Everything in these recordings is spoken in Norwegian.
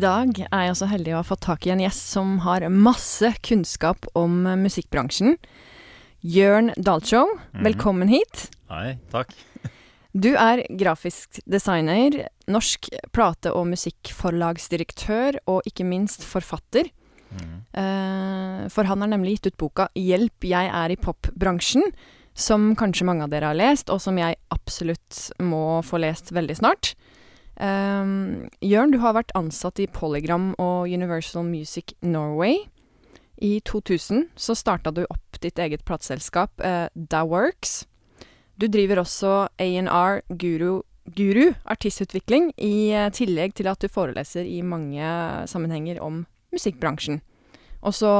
I dag er jeg så heldig å ha fått tak i en gjest som har masse kunnskap om musikkbransjen. Jørn Dahlshow, mm. velkommen hit. Hei, takk. Du er grafisk designer, norsk plate- og musikkforlagsdirektør, og ikke minst forfatter. Mm. For han har nemlig gitt ut boka 'Hjelp, jeg er i popbransjen', som kanskje mange av dere har lest, og som jeg absolutt må få lest veldig snart. Um, Jørn, du har vært ansatt i Polygram og Universal Music Norway. I 2000 så starta du opp ditt eget plateselskap, uh, Daworks. Du driver også A&R Guru, Guru artistutvikling, i eh, tillegg til at du foreleser i mange sammenhenger om musikkbransjen. Og så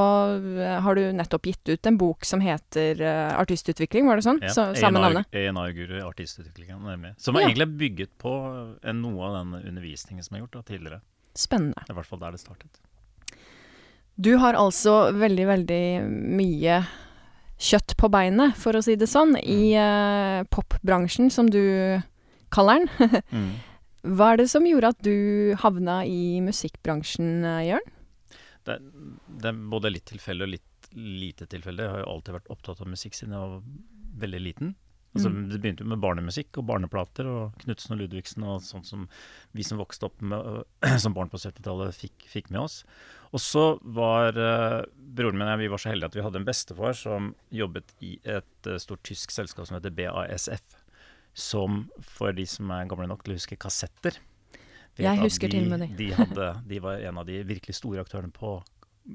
eh, har du nettopp gitt ut en bok som heter uh, Artistutvikling, var det sånn? Så, samme navnet. ENR-guru, artistutviklingen, nemlig. Som er Ja. egentlig bygget på eh, noe av den undervisningen som er gjort da, tidligere. Spennende. Er i hvert fall der det startet. Du har altså veldig, veldig mye kjøtt på beinet, for å si det sånn, i uh, popbransjen, som du kaller den. Mm. Hva er det som gjorde at du havna i musikkbransjen, Jørn? Det, det er både litt tilfeldig og litt lite tilfeldig. Jeg har jo alltid vært opptatt av musikk siden jeg var veldig liten. Altså, Mm. Det begynte jo med barnemusikk og barneplater og Knutsen og Ludvigsen og sånt som vi som vokste opp med, som barn på 70-tallet fikk, fikk med oss. Og så var uh, broren min og jeg vi var så heldige at vi hadde en bestefar som jobbet i et uh, stort tysk selskap som heter BASF. Som for de som er gamle nok til å huske kassetter Jeg husker de, til med de. De, hadde, de var en av de virkelig store aktørene på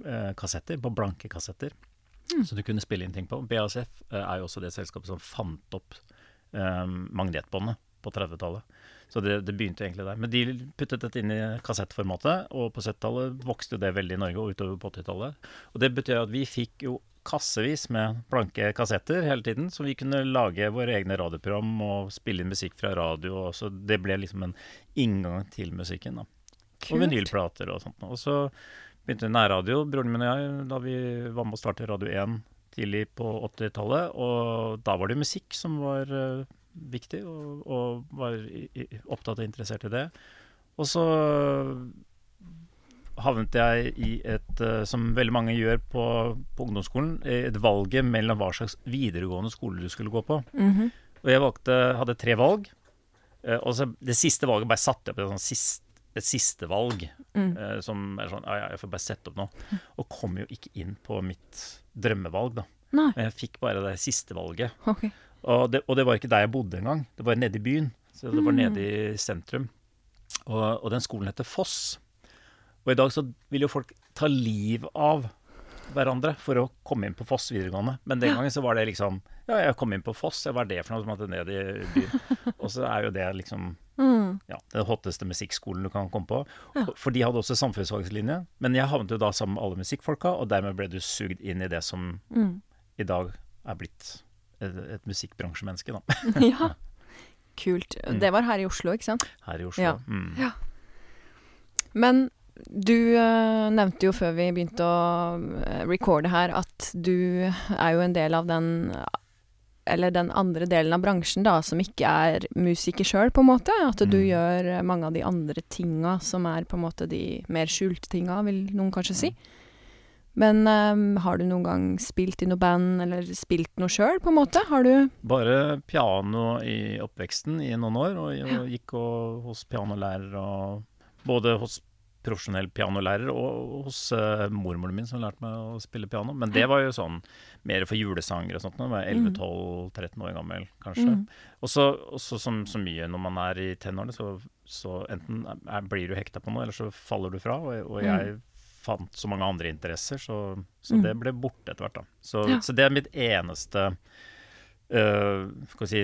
eh, kassetter, på blanke kassetter. Mm. Så du kunne spille inn ting på. BASF eh, er jo også det selskapet som fant opp eh, magnetbåndet på 30-tallet. Så det, det begynte egentlig der. Men de puttet dette inn i kassettformatet, og på 70-tallet vokste det veldig i Norge, og utover på 80-tallet. Og det betyr at vi fikk jo kassevis med blanke kassetter hele tiden, så vi kunne lage våre egne radioprogram og spille inn musikk fra radio. Og så det ble liksom en inngang til musikken. da. Og vinylplater og sånt. Og så begynte nærradio, broren min og jeg, da vi var med å starte Radio 1 tidlig på 80-tallet. Og da var det musikk som var uh, viktig, og, og var i, i, opptatt og interessert i det. Og så havnet jeg i et, eh, som veldig mange gjør på, på ungdomsskolen, et valget mellom hva slags videregående skole du skulle gå på. Mhm. Og jeg valgte, hadde tre valg. eh, Og så det siste valget bare satte jeg opp et, sånn sist, et siste valg. Mm. eh, Som er sånn Ja, ja, jeg får bare sette opp nå. Og kom jo ikke inn på mitt drømmevalg, da. Nei, Men jeg fikk bare det siste valget. Okay. Og det, og det var ikke der jeg bodde engang. Det var nede i byen. Så det var Mm. nede i sentrum. Og, og den skolen heter Foss. Og i dag så vil jo folk ta liv av hverandre for å komme inn på Foss videregående. Men den gangen så var det liksom Ja, jeg kom inn på Foss, hva er det for noe som måtte ned i byen? Og så er jo det liksom Mm. ja, den hotteste musikkskolen du kan komme på. For de hadde også samfunnsfagslinje. Men jeg havnet jo da sammen med alle musikkfolka, og dermed ble du sugd inn i det som Mm. i dag er blitt et, et musikkbransjemenneske, da. ja. Kult. Mm. Det var her i Oslo, ikke sant? Her i Oslo. Ja. Mm. Ja. Men du uh, nevnte jo før vi begynte å eh, recorde her, at du er jo en del av den eller den andre delen av bransjen da, som ikke er musiker sjøl, på en måte. At du Mm. gjør mange av de andre tinga som er på en måte de mer skjulte tinga, vil noen kanskje si. Men um, har du noen gang spilt i noe band, eller spilt noe sjøl, på en måte? Har du Bare piano i oppveksten i noen år, og, og gikk og, hos pianolærer og Både hos profesjonell pianolærer og hos uh, mormoren min, som lærte meg å spille piano. Men det var jo sånn mer for julesanger og sånt. Da var jeg 11-12-13 år gammel, kanskje. Mm. Og så som så mye når man er i tenårene, så, så enten er, blir du hekta på noe, eller så faller du fra. Og, og jeg fant så mange andre interesser, så, så Mm. det ble borte etter hvert, da. Så, Ja. så det er mitt eneste uh, skal vi si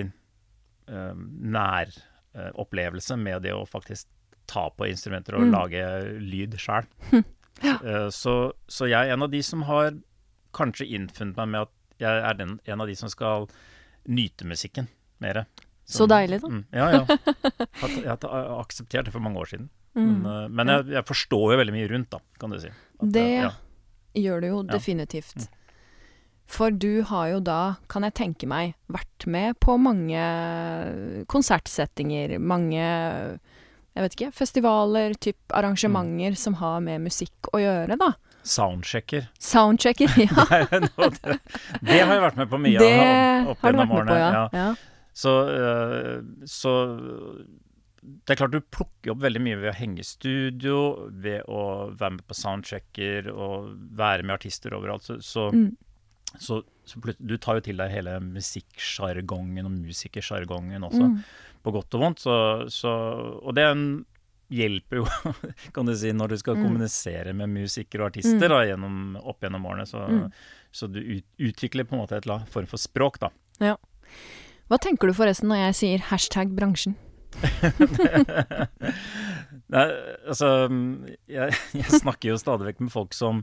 øh, næropplevelse med det å faktisk ta på instrumenter og Mm. lage lyd sjøl. Ja. så, så jeg er en av de som har kanskje innfunnet meg med at jeg er den, en av de som skal nyte musikken mer. Så deilig, da. Mm, ja, ja. Jeg har akseptert det for mange år siden. Men, øh, men jeg, jeg forstår jo veldig mye rundt, da, kan du si. At, Det ja. gjør du jo Ja. Mm. definitivt. For du har jo da, kan jeg tenke meg, vært med på mange konsertsettinger, mange jeg vet ikke, festivaler, typ arrangementer som har med musikk å gjøre, da. Soundchecker. Soundchecker, ja. Det, det, har jeg vært med på mye Det av opp gjennom årene. på, ja. ja. Så, øh, så det er klart du plukker opp veldig mye ved å henge i studio, ved å være med på soundchecker og være med artister overalt. Så, så, Mm. så, du tar jo til deg hele musikksjargongen og musikersjargongen også, Mm. på godt og vondt. Så, så, og det er hjelper jo, kan du si, når du skal Mm. kommunisere med musikere og artister da, gjennom, opp gjennom årene. Så, Mm. så du ut, utvikler på en måte et la- form for språk, da. Hva tenker du forresten når jeg sier hashtag bransjen? Nei, altså jeg, jeg snakker jo stadig vekk med folk som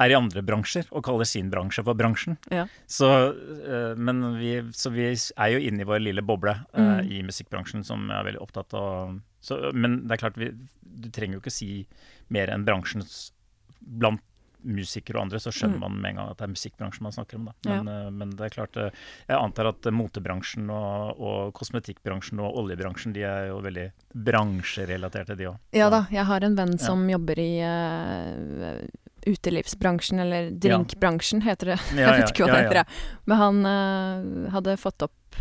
er i andre bransjer og kaller sin bransje for bransjen. Ja. Så, eh, men vi, så vi er jo inne i vår lille boble eh, Mm. i musikkbransjen som er veldig opptatt av så, Men det er klart, vi, du trenger jo ikke si mer enn bransjens Blant musikere og andre så skjønner Mm. man med en gang at det er musikkbransjen man snakker om. Da. Ja. Men, eh, men det er klart, jeg antar at motebransjen og, og kosmetikkbransjen og oljebransjen de er jo veldig bransjerelaterte, de òg. Ja da, jeg har en venn som jobber i utelivsbransjen, eller drinkbransjen heter det. Ja, jeg vet ikke hva ja, det heter. ja. Men han uh, hadde fått opp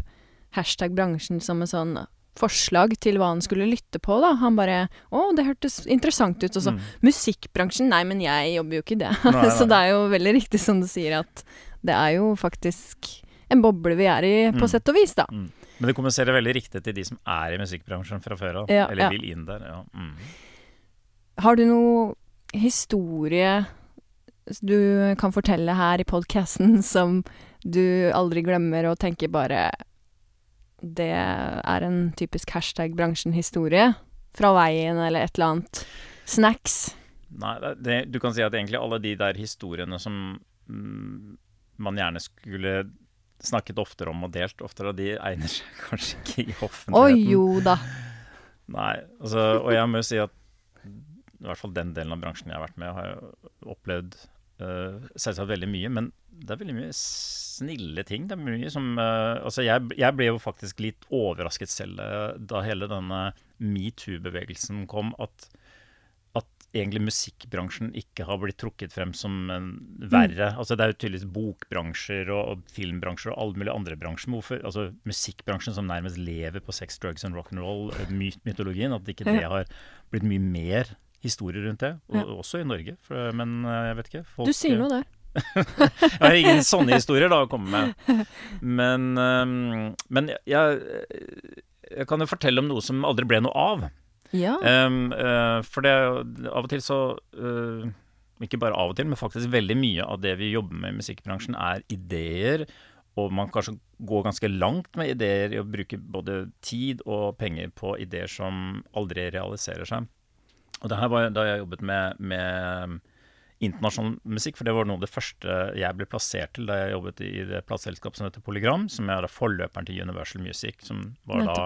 hashtag bransjen som en sånn forslag til hva han skulle lytte på, da. Han bare 'Å, det hørtes interessant ut', og så Mm. 'Musikkbransjen'? Nei, men jeg jobber jo ikke i det. Nei, nei. så det er jo veldig riktig som du sier, at det er jo faktisk en boble vi er i, på Mm. sett og vis, da. Mm. Men det kommuniserer veldig riktig til de som er i musikkbransjen fra før av, Ja, eller ja. vil inn der. Ja. Mm. Har du noe historie du kan fortelle her i podkasten som du aldri glemmer og tenker bare Det er en typisk hashtag bransjen-historie? Fra veien eller et eller annet? Snacks? Nei, det, du kan si at egentlig alle de der historiene som mm, man gjerne skulle snakket oftere om og delt oftere, de egner seg kanskje ikke i offentligheten. Å oh, jo da. Nei, altså, og jeg må jo si at i hvert fall den delen av bransjen jeg har vært med, har jeg opplevd uh, selvsagt veldig mye, men det er veldig mye snille ting. Det er mye som uh, Altså, jeg, jeg ble jo faktisk litt overrasket selv eh, da hele denne metoo-bevegelsen kom, at, at egentlig musikkbransjen ikke har blitt trukket frem som en verre. Altså, det er jo tydeligvis bokbransjer og, og filmbransjer og alle mulige andre bransjer. Men hvorfor, altså Musikkbransjen som nærmest lever på sex, drugs and rock'n'roll, mytologien, at ikke det har blitt mye mer historier rundt det. Og, Ja. Også i Norge, for, men eh, jeg vet ikke. folk- Du sier noe der. jeg har ingen sånne historier da å komme med. Men, øhm, men jeg, jeg kan jo fortelle om noe som aldri ble noe av. Ja. Um, uh, for det av og til så uh, Ikke bare av og til, men faktisk veldig mye av det vi jobber med i musikkbransjen, er ideer. Og man kanskje går ganske langt med ideer i å bruke både tid og penger på ideer som aldri realiserer seg. Og det her var da jeg jobbet med, med internasjonal musikk, for det var noe av det første jeg ble plassert til da jeg jobbet i det plateselskapet som heter Polygram, som er da forløperen til Universal Music, som var da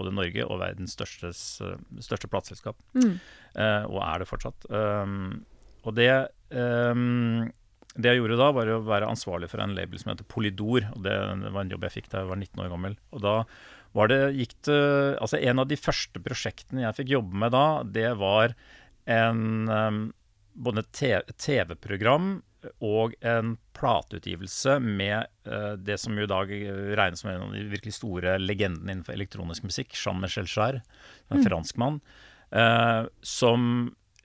både Norge og verdens største, største plateselskap. Mm. Uh, og er det fortsatt. Um, og det um, det jeg gjorde da, var å være ansvarlig for en label som heter Polydor. og Det, det var en jobb jeg fikk da jeg var 19 år gammel. Og da var det, gikk det Altså, en av de første prosjektene jeg fikk jobbe med da, det var en um, både et TV-program og en plateutgivelse med uh, det som i dag regnes som en av de virkelig store legendene innenfor elektronisk musikk, Jean-Michel Jarre, en mm. franskmann, uh, som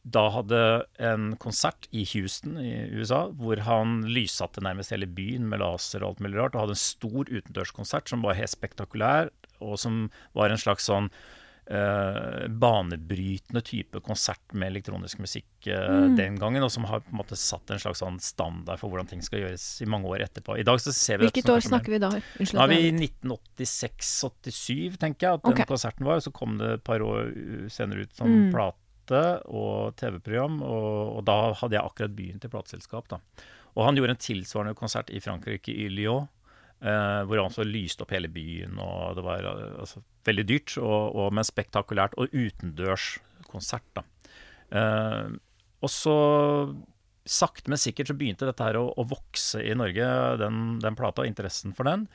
da hadde en konsert i Houston i USA, hvor han lyssatte nærmest hele byen med laser og alt mulig rart, og hadde en stor utendørskonsert som var helt spektakulær, og som var en slags sånn Uh, banebrytende type konsert med elektronisk musikk uh, mm. den gangen, og som har på en måte satt en slags sånn standard for hvordan ting skal gjøres i mange år etterpå. I dag så ser vi Hvilket år snakker vi da? Unnskyld, da er vi 1986-87, tenker jeg, at okay. den konserten var. Og så kom det et par år senere ut som mm. plate og TV-program, og, og, da hadde jeg akkurat begynt i plateselskap. da. Og han gjorde en tilsvarende konsert i Frankrike, i Lyon. Uh, hvor han så lyste opp hele byen, og det var uh, altså, veldig dyrt, og, og, men spektakulært. Og utendørs konsert, da. Uh, og så, sakte, men sikkert, så begynte dette her å, å vokse i Norge, den, den, plata, og interessen for den.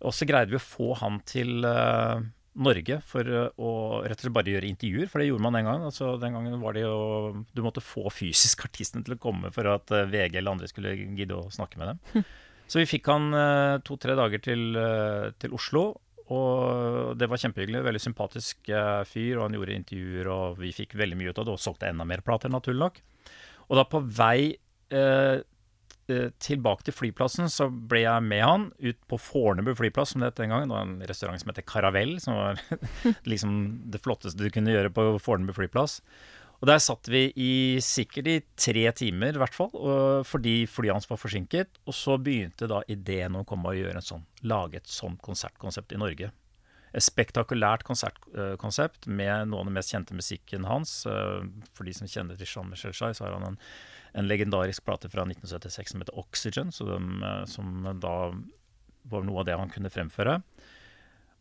Og så greide vi å få han til Norge for å rett og slett bare gjøre intervjuer, for det gjorde man den gangen. Altså, den gangen var det jo Du måtte få fysisk artistene til å komme for at VG eller andre skulle gidde å snakke med dem. Så vi fikk han uh, to-tre dager til, uh, til, Oslo. Og det var kjempehyggelig. Veldig sympatisk uh, fyr, og han gjorde intervjuer, og vi fikk veldig mye ut av det, og solgte enda mer plater, naturlig nok. Og da på vei tilbake til flyplassen så ble jeg med han ut på Fornebu flyplass, som det het den gangen. Det var en restaurant som heter Caravelle, som var liksom det flotteste du kunne gjøre på Fornebu flyplass. Og der satt vi i sikkert i tre timer, i hvert fall, fordi flyet hans var forsinket. Og så begynte da ideen å komme og gjøre en sånn, lage et sånt konsertkonsept i Norge. Et spektakulært konsertkonsept med noe av den mest kjente musikken hans. Eh, for de som kjenner til Jean-Michel Chai, så har han en, en, legendarisk plate fra 1976 som heter Oxygen, de, eh, som da var noe av det han kunne fremføre.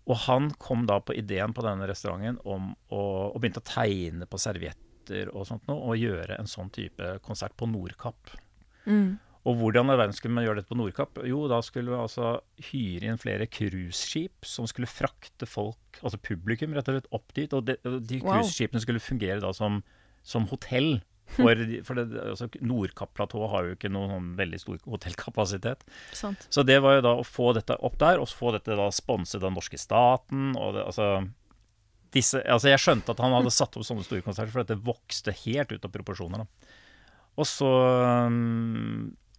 Og han kom da på ideen på denne restauranten om å, og begynte å tegne på servietter konserter og sånt noe, og gjøre en sånn type konsert på Nordkapp. Mm. Og hvordan i verden skulle man gjøre dette på Nordkapp? Jo, da skulle vi altså hyre inn flere cruiseskip som skulle frakte folk, altså publikum, rett og slett opp dit. Og de, de cruiseskipene wow. skulle fungere da som, som hotell. For, for altså, Nordkapp-platået har jo ikke noen sånn veldig stor hotellkapasitet. Sant. Så det var jo da å få dette opp der, og få dette da sponset av norske staten. og det, altså disse, altså Jeg skjønte at han hadde satt opp sånne store konserter, for dette vokste helt ut av proporsjoner. Og så,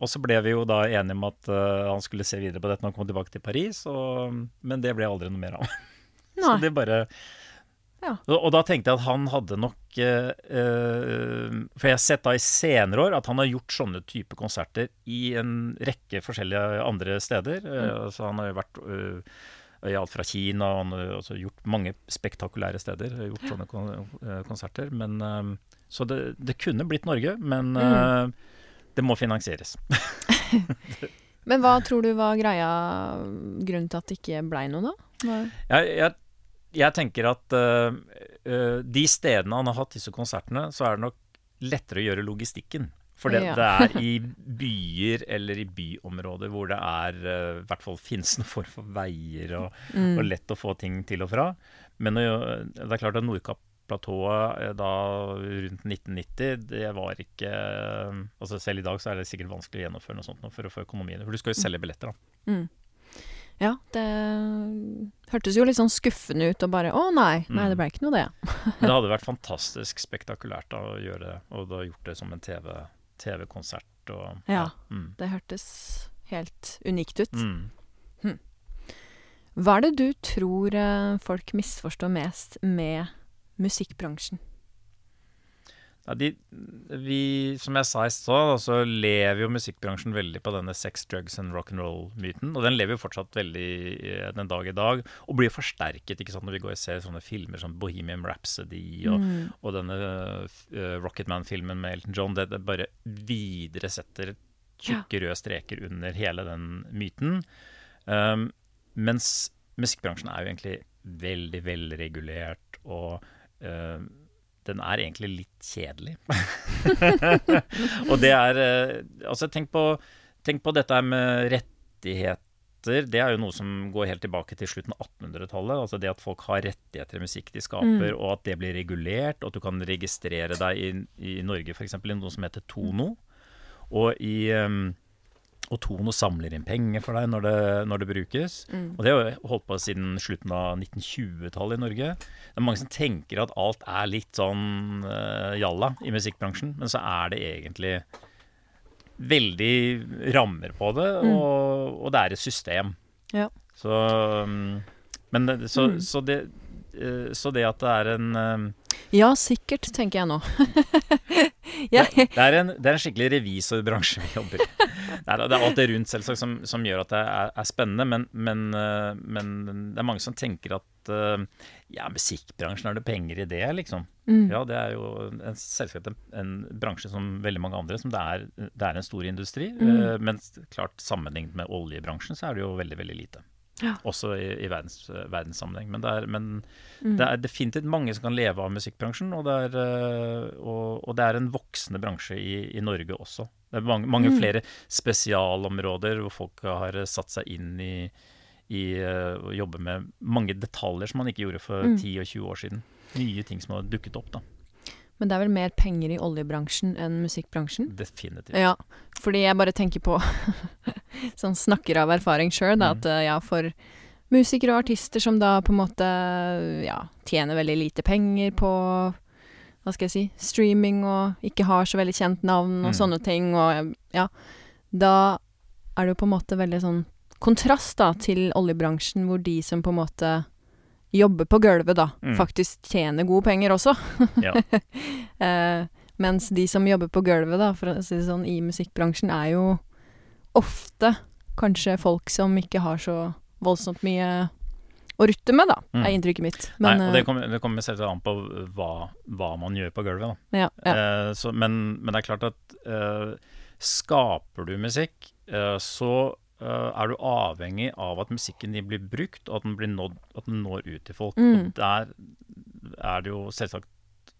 og så ble vi jo da enige om at uh, han skulle se videre på dette når han kom tilbake til Paris, og, men det ble aldri noe mer av. så det bare ja. og, da tenkte jeg at han hadde nok uh, uh, For jeg har sett da i senere år at han har gjort sånne type konserter i en rekke forskjellige andre steder. Mm. så han har jo vært i alt fra Kina Han har gjort mange spektakulære steder. Gjort sånne eh, konserter. Men, eh, så det, det, kunne blitt Norge, men mm. Eh, det må finansieres. men hva tror du var greia, grunnen til at det ikke blei noe, da? Jeg, jeg, jeg, tenker at uh, de stedene han har hatt disse konsertene, så er det nok lettere å gjøre logistikken. For det, ja. det, er i byer eller i byområder hvor det er uh, i hvert fall finnes noen form for veier og, mm. og, lett å få ting til og fra. Men det er klart at Nordkapp-platået uh, da rundt 1990, det var ikke altså Selv i dag så er det sikkert vanskelig å gjennomføre noe sånt for å få økonomien. For du skal jo mm. selge billetter, da. Mm. Ja, det hørtes jo litt sånn skuffende ut og bare Å nei, nei det ble ikke noe, det. Men det hadde vært fantastisk spektakulært da, å gjøre det, og da gjort det som en TV TV-konsert og Ja. ja. Mm. Det hørtes helt unikt ut. Mm. Hm. Hva er det du tror eh, folk misforstår mest med musikkbransjen? Ja, de, vi, som jeg sa i stad, så lever jo musikkbransjen veldig på denne sex, drugs and rock'n'roll-myten. Og den lever jo fortsatt veldig den dag i dag, og blir forsterket ikke sant, når vi går og ser sånne filmer som Bohemian Rhapsody og, mm. og denne uh, Rocketman-filmen med Elton John. Det, det bare videresetter tjukke røde streker under hele den myten. Um, mens musikkbransjen er jo egentlig veldig velregulert og uh, den er egentlig litt kjedelig. og det er eh, Altså, tenk på, tenk på dette med rettigheter det er jo noe som går helt tilbake til slutten av 1800-tallet. Altså det at folk har rettigheter i musikk de skaper, og at det blir regulert. Og at du kan registrere deg i, i Norge f.eks. i noe som heter Tono. Og i um, og Tono samler inn penger for deg når det, når det brukes. Og det har jo holdt på siden slutten av 1920-tallet i Norge. Det er mange som tenker at alt er litt sånn uh, jalla i musikkbransjen, men så er det egentlig veldig rammer på det, og, og det er et system. Ja. Så, um, men så, mm. så, det, så det at det er en um, Ja, sikkert, tenker jeg nå. det, det, er en, det er en skikkelig revisorbransje vi jobber i. Det er, det er alt det rundt selvsagt som, som gjør at det er, er spennende, men, men, uh, men, det er mange som tenker at ja, musikkbransjen, er det penger i det, liksom? Ja, det er jo en, selvsagt en, en bransje som veldig mange andre, som det er, det er en stor industri. Uh, Men klart sammenlignet med oljebransjen, så er det jo veldig, veldig lite. Ja. Også i, i verdens, verdenssammenheng. Men, det er, men det er definitivt mange som kan leve av musikkbransjen, og det er, uh, og, og det er en voksende bransje i, i Norge også. Det er mange, mange flere spesialområder hvor folk har satt seg inn i, i uh, å jobbe med mange detaljer som man ikke gjorde for 10 og 20 år siden. Nye ting som har dukket opp, da. Men det er vel mer penger i oljebransjen enn musikkbransjen? Definitivt. Ja, fordi jeg bare tenker på Sånn snakker av erfaring sjøl, at eh, ja, for musikere og artister som da på en måte ja, tjener veldig lite penger på hva skal jeg si streaming og ikke har så veldig kjent navn og Mm. sånne ting, og ja Da er det jo på en måte veldig sånn kontrast da til oljebransjen, hvor de som på en måte jobber på gulvet, da, Mm. faktisk tjener gode penger også. Ja. Eh, mens de som jobber på gulvet, da, for å si det sånn, i musikkbransjen, er jo ofte kanskje folk som ikke har så voldsomt mye å rutte med, da, Mm. er inntrykket mitt. Nei, og det eh, kommer, det kommer selvsagt an på hva, hva man gjør på gulvet, da. ja, ja. Eh, så, men, men det er klart at eh, skaper du musikk, eh, så eh, er du avhengig av at musikken din blir brukt, og at den, blir nådd, at den når ut til folk. Mm. Og der er det jo selvsagt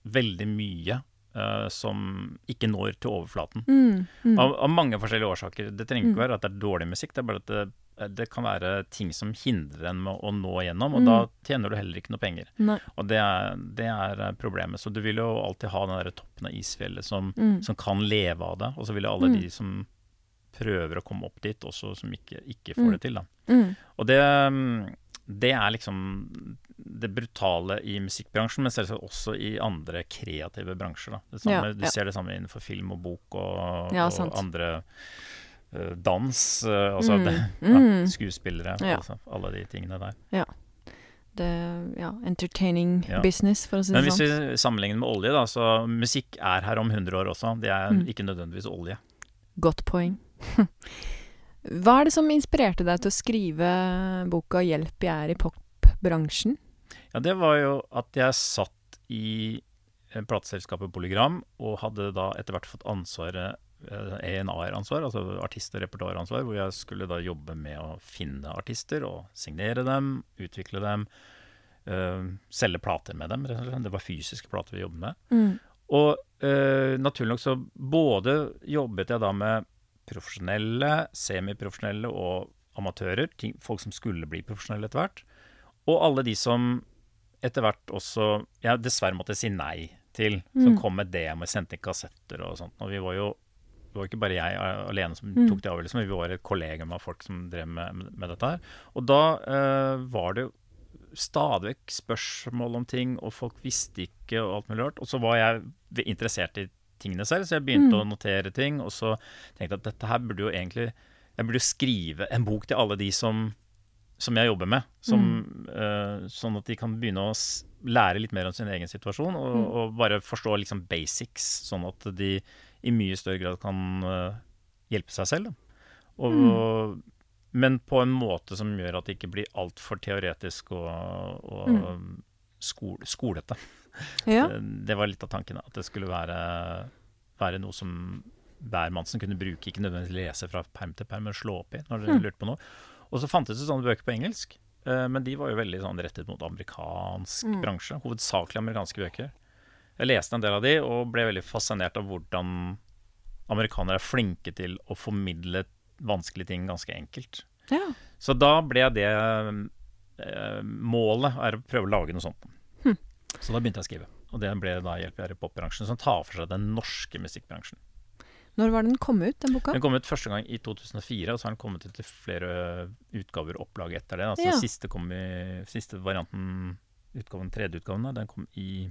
veldig mye eh, som ikke når til overflaten. Mm, mm. Av, av mange forskjellige årsaker. Det trenger Mm. ikke være at det er dårlig musikk, det er bare at det, det kan være ting som hindrer en med å nå gjennom, og Mm. da tjener du heller ikke noe penger. Nei. Og det er, det er eh, problemet. Så du vil jo alltid ha den der toppen av isfjellet som, Mm. som kan leve av det. Og så vil jo alle Mm. de som prøver å komme opp dit, også som ikke, ikke får Mm. det til. da. Mm. Og det, mm, det er liksom det brutale i musikkbransjen, men selvsagt også i andre kreative bransjer. Samme, Ja, Du ser det samme innenfor film og bok og, Ja, og andre uh, dans. Uh, altså Mm. det, Mm. ja, skuespillere, Ja. altså, alle de tingene der. Det, ja, entertaining Ja. business, for å si Men det hvis sånn. vi sammenligner med olje, da, så musikk er her om 100 år også. Det er Mm. ikke nødvendigvis olje. Godt poeng. Hva er det som inspirerte deg til å skrive boka 'Hjelp, jeg er i popbransjen'? Ja, det var jo at jeg satt i eh, plateselskapet Polygram, og hadde da etter hvert fått ansvaret eh, ENR-ansvar, altså artist- og repertoaransvar, hvor jeg skulle da jobbe med å finne artister og signere dem, utvikle dem, eh, selge plater med dem. Det var fysiske plater vi jobbet med. Mm. Og eh, naturlig nok så både jobbet jeg da med profesjonelle, semiprofesjonelle og amatører, ting, folk som skulle bli profesjonelle etter hvert, og alle de som etter hvert også jeg dessverre måtte si nei til, som Mm. kom med demo, sendte inn kassetter og sånt. Og vi var jo det var ikke bare jeg alene som Mm. tok det avgjørelsen, men vi var et kollegium av folk som drev med, med dette her. Og da eh, var det stadig vekk spørsmål om ting, og folk visste ikke og alt mulig rart. Og så var jeg interessert i tingene selv, så jeg begynte Mm. å notere ting. Og så tenkte jeg at dette her burde jo egentlig Jeg burde jo skrive en bok til alle de som, som jeg jobber med. Som, eh, sånn at de kan begynne å lære litt mer om sin egen situasjon, og, Mm. og bare forstå liksom basics, sånn at de i mye større grad kan uh, hjelpe seg selv. Og, Mm. Men på en måte som gjør at det ikke blir altfor teoretisk og, og Mm. skol, skolete. Ja. Det, det var litt av tanken, at det skulle være, være noe som hver mann som kunne bruke, ikke nødvendigvis lese fra perm til perm, men slå opp i når dere Mm. lurte på noe. Og så fantes det sånne bøker på engelsk, eh, men de var jo veldig sånn rettet mot amerikansk Mm. bransje. Hovedsakelig amerikanske bøker. Jeg leste en del av de og ble veldig fascinert av hvordan amerikanere er flinke til å formidle vanskelige ting ganske enkelt. ja. Så da ble det eh, Målet er å prøve å lage noe sånt. Hm. Så da begynte jeg å skrive. Og det ble da Hjelp, i pop-bransjen, som tar for seg den norske musikkbransjen. Når var den kom ut, den boka? Den kom ut første gang i 2004, og så har den kommet ut til flere utgaver og opplag etter det. Altså Ja. siste, kom i, siste varianten, utgaven, tredje utgaven, den kom i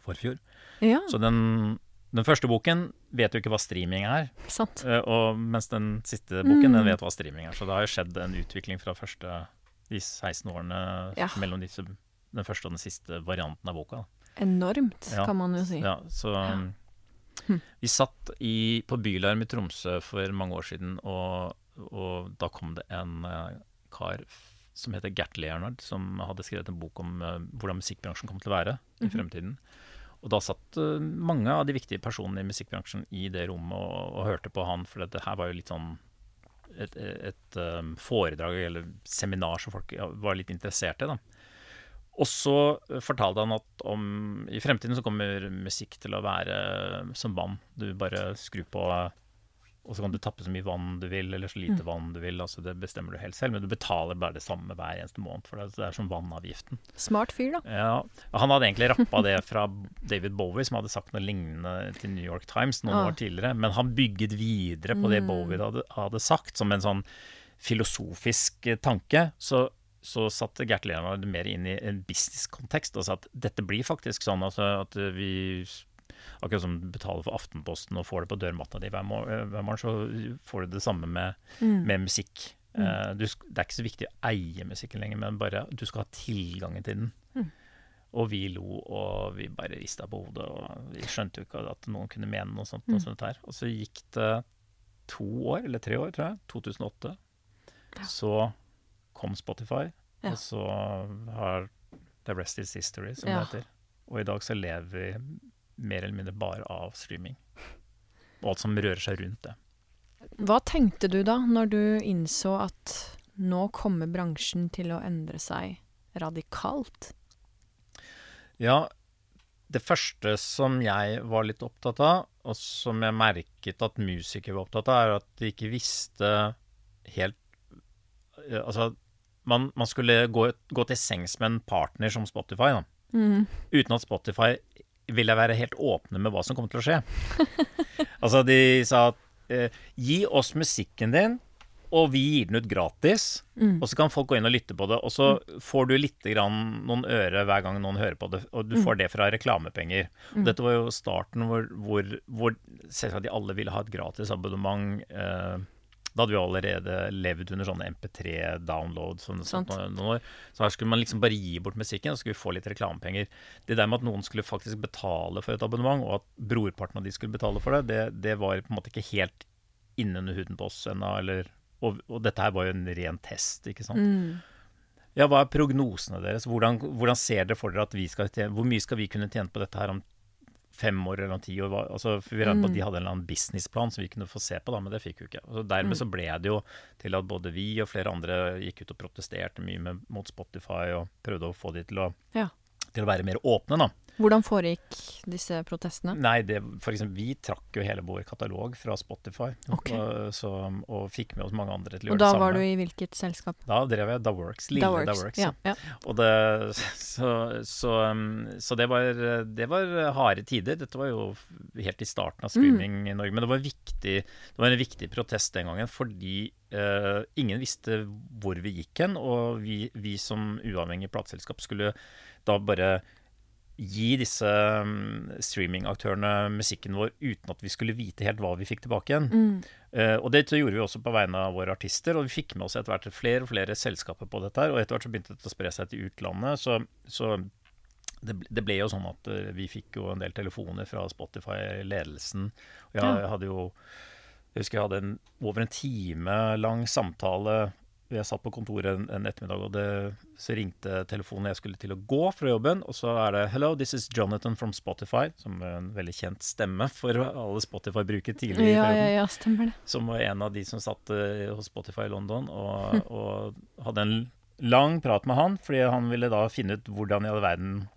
forfjor. Ja, Så den, den første boken vet jo ikke hva streaming er, sant. eh, og, mens den siste boken Mm. den vet hva streaming er. Så det har jo skjedd en utvikling fra første, de 16 årene Ja. mellom disse, den første og den siste varianten av boka. Da. Enormt, kan man jo si. Ja, så Hm. Vi satt i, på Bylarm i Tromsø for mange år siden, og, og da kom det en uh, kar som heter Gert Leonard, som hadde skrevet en bok om uh, hvordan musikkbransjen kom til å være i Mhm. fremtiden. Og da satt uh, mange av de viktige personene i musikkbransjen i det rommet og, og hørte på han, for det her var jo litt sånn et, et, um, foredrag eller seminar som folk var litt interessert i. da. Og så eh, fortalte han at om, i fremtiden så kommer musikk til å være eh, som vann. Du bare skrur på, og så kan du tappe så mye vann du vil, eller så lite vann du vil. altså Det bestemmer du helt selv, men du betaler bare det samme hver eneste måned. for Det, det er som vannavgiften. Smart fyr, da. Ja, Han hadde egentlig rappa det fra David Bowie, som hadde sagt noe lignende til New York Times noen Ah. år tidligere. Men han bygget videre på det Bowie hadde, hadde sagt, som en sånn filosofisk eh, tanke. Så, så satte Gert Leonard mer inn i en businesskontekst og sa at dette blir faktisk sånn altså, at vi Akkurat som du betaler for Aftenposten og får det på dørmatta di hver, hver morgen, så får du det samme med, Mm. med musikk. Eh, du, det er ikke så viktig å eie musikken lenger, men bare du skal ha tilgangen til den. Mm. Og vi lo, og vi bare rista på hodet, og vi skjønte jo ikke at noen kunne mene noe sånt. Mm. Og, sånt her. og så gikk det to år, eller tre år, tror jeg, 2008, så kom Spotify, Ja. og så har The Rest Is History, som Ja. det heter. Og i dag så lever vi mer eller mindre bare av streaming. Og alt som rører seg rundt det. Hva tenkte du da, når du innså at nå kommer bransjen til å endre seg radikalt? Ja, det første som jeg var litt opptatt av, og som jeg merket at musikere var opptatt av, er at de ikke visste helt eh, Altså, man, man skulle gå, gå til sengs med en partner som Spotify, da. Mm. Uten at Spotify ville være helt åpne med hva som kom til å skje. altså, de sa at eh, gi oss musikken din, og vi gir den ut gratis. Mm. Og så kan folk gå inn og lytte på det, og så får du litt grann noen øre hver gang noen hører på det, og du får det fra reklamepenger. Og dette var jo starten hvor, hvor, hvor selvsagt de alle ville ha et gratis abonnement. Eh, da hadde vi allerede levd under sånne MP3-download. Sånn, sånn, Sant. noen år. Så her skulle man liksom bare gi bort musikken, og så skulle vi få litt reklamepenger. Det der med at noen skulle faktisk betale for et abonnement, og at brorparten av de skulle betale for det, det, det var på en måte ikke helt innunder huden på oss ennå. Og, og dette her var jo en ren test, ikke sant. Mm. Ja, hva er prognosene deres? Hvordan, hvordan ser dere for dere at vi skal tjene Hvor mye skal vi kunne tjene på dette her om fem år eller ti år? Altså, vi regnet på at de hadde en eller annen businessplan som vi kunne få se på, da, men det fikk vi ikke. Og dermed så ble det jo til at både vi og flere andre gikk ut og protesterte mye med, mot Spotify og prøvde å få de til å, Ja. til å være mer åpne, da. Hvordan foregikk disse protestene? Nei, det, for eksempel, vi trakk jo hele vår katalog fra Spotify, Okay. og, så, og fikk med oss mange andre til å gjøre det samme. Og da var du i hvilket selskap? Da drev jeg Da Works, lille Da Works. Ja, ja. Og det, så, så, så det, var, det var harde tider. Dette var jo helt i starten av streaming i Norge. Men det var, viktig, det var en viktig protest den gangen fordi Uh, ingen visste hvor vi gikk hen. Og vi, vi som uavhengig plateselskap skulle da bare gi disse um, streamingaktørene musikken vår uten at vi skulle vite helt hva vi fikk tilbake igjen. Mm. Uh, og det gjorde vi også på vegne av våre artister, og vi fikk med oss etter hvert flere og flere selskaper på dette her, og etter hvert så begynte det å spre seg til utlandet, så, så det, det ble jo sånn at eh, vi fikk jo en del telefoner fra Spotify-ledelsen, jeg, Ja. hadde jo jeg husker jeg hadde en, over en time lang samtale jeg satt på kontoret en, en ettermiddag, og det, så ringte telefonen jeg skulle til å gå fra jobben. Og så er det 'Hello, this is Jonathan from Spotify', som er en veldig kjent stemme for alle Spotify-brukere tidligere. i Ja, ja, ja, stemmer det. som var en av de som satt uh, hos Spotify i London, og, og hadde en lang prat med han, fordi han ville da finne ut hvordan i all verden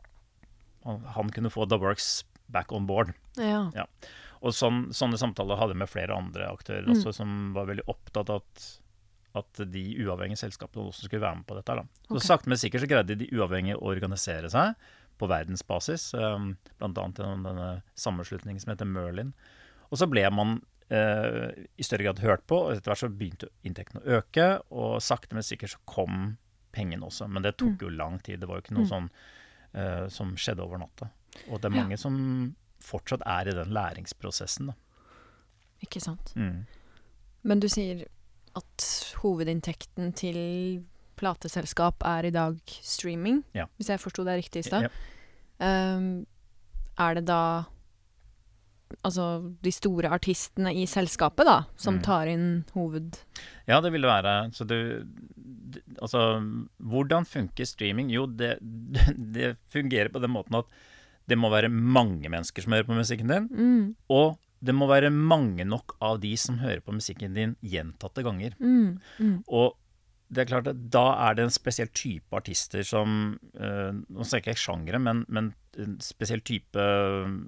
han, han kunne få The Works back on board. Ja. Og sån, sånne samtaler hadde jeg med flere andre aktører Mm. også, som var veldig opptatt av at, at de uavhengige selskapene også skulle være med på dette. Da. Så okay. sakte, men sikkert så greide de uavhengige å organisere seg på verdensbasis, um, bl.a. gjennom denne sammenslutningen som heter Merlin. Og så ble man eh, i større grad hørt på, og etter hvert så begynte inntektene å øke, og sakte, men sikkert så kom pengene også. Men det tok jo lang tid. Det var jo ikke noe sånn eh, som skjedde over natta. Og det er mange som fortsatt er i den læringsprosessen, da. Ikke sant. Mm. Men du sier at hovedinntekten til plateselskap er i dag streaming, Ja. hvis jeg forsto det riktig i stad. Ja. Um, er det da altså de store artistene i selskapet, da, som Mm. tar inn hoved... Ja, det vil det være. Så du d- Altså, hvordan funker streaming? Jo, det, det fungerer på den måten at det må være mange mennesker som hører på musikken din, Mm, og det må være mange nok av de som hører på musikken din gjentatte ganger. mm, mm, Og det er klart at da er det en spesiell type artister som eh, Nå snakker jeg ikke sjangere, men, men en spesiell type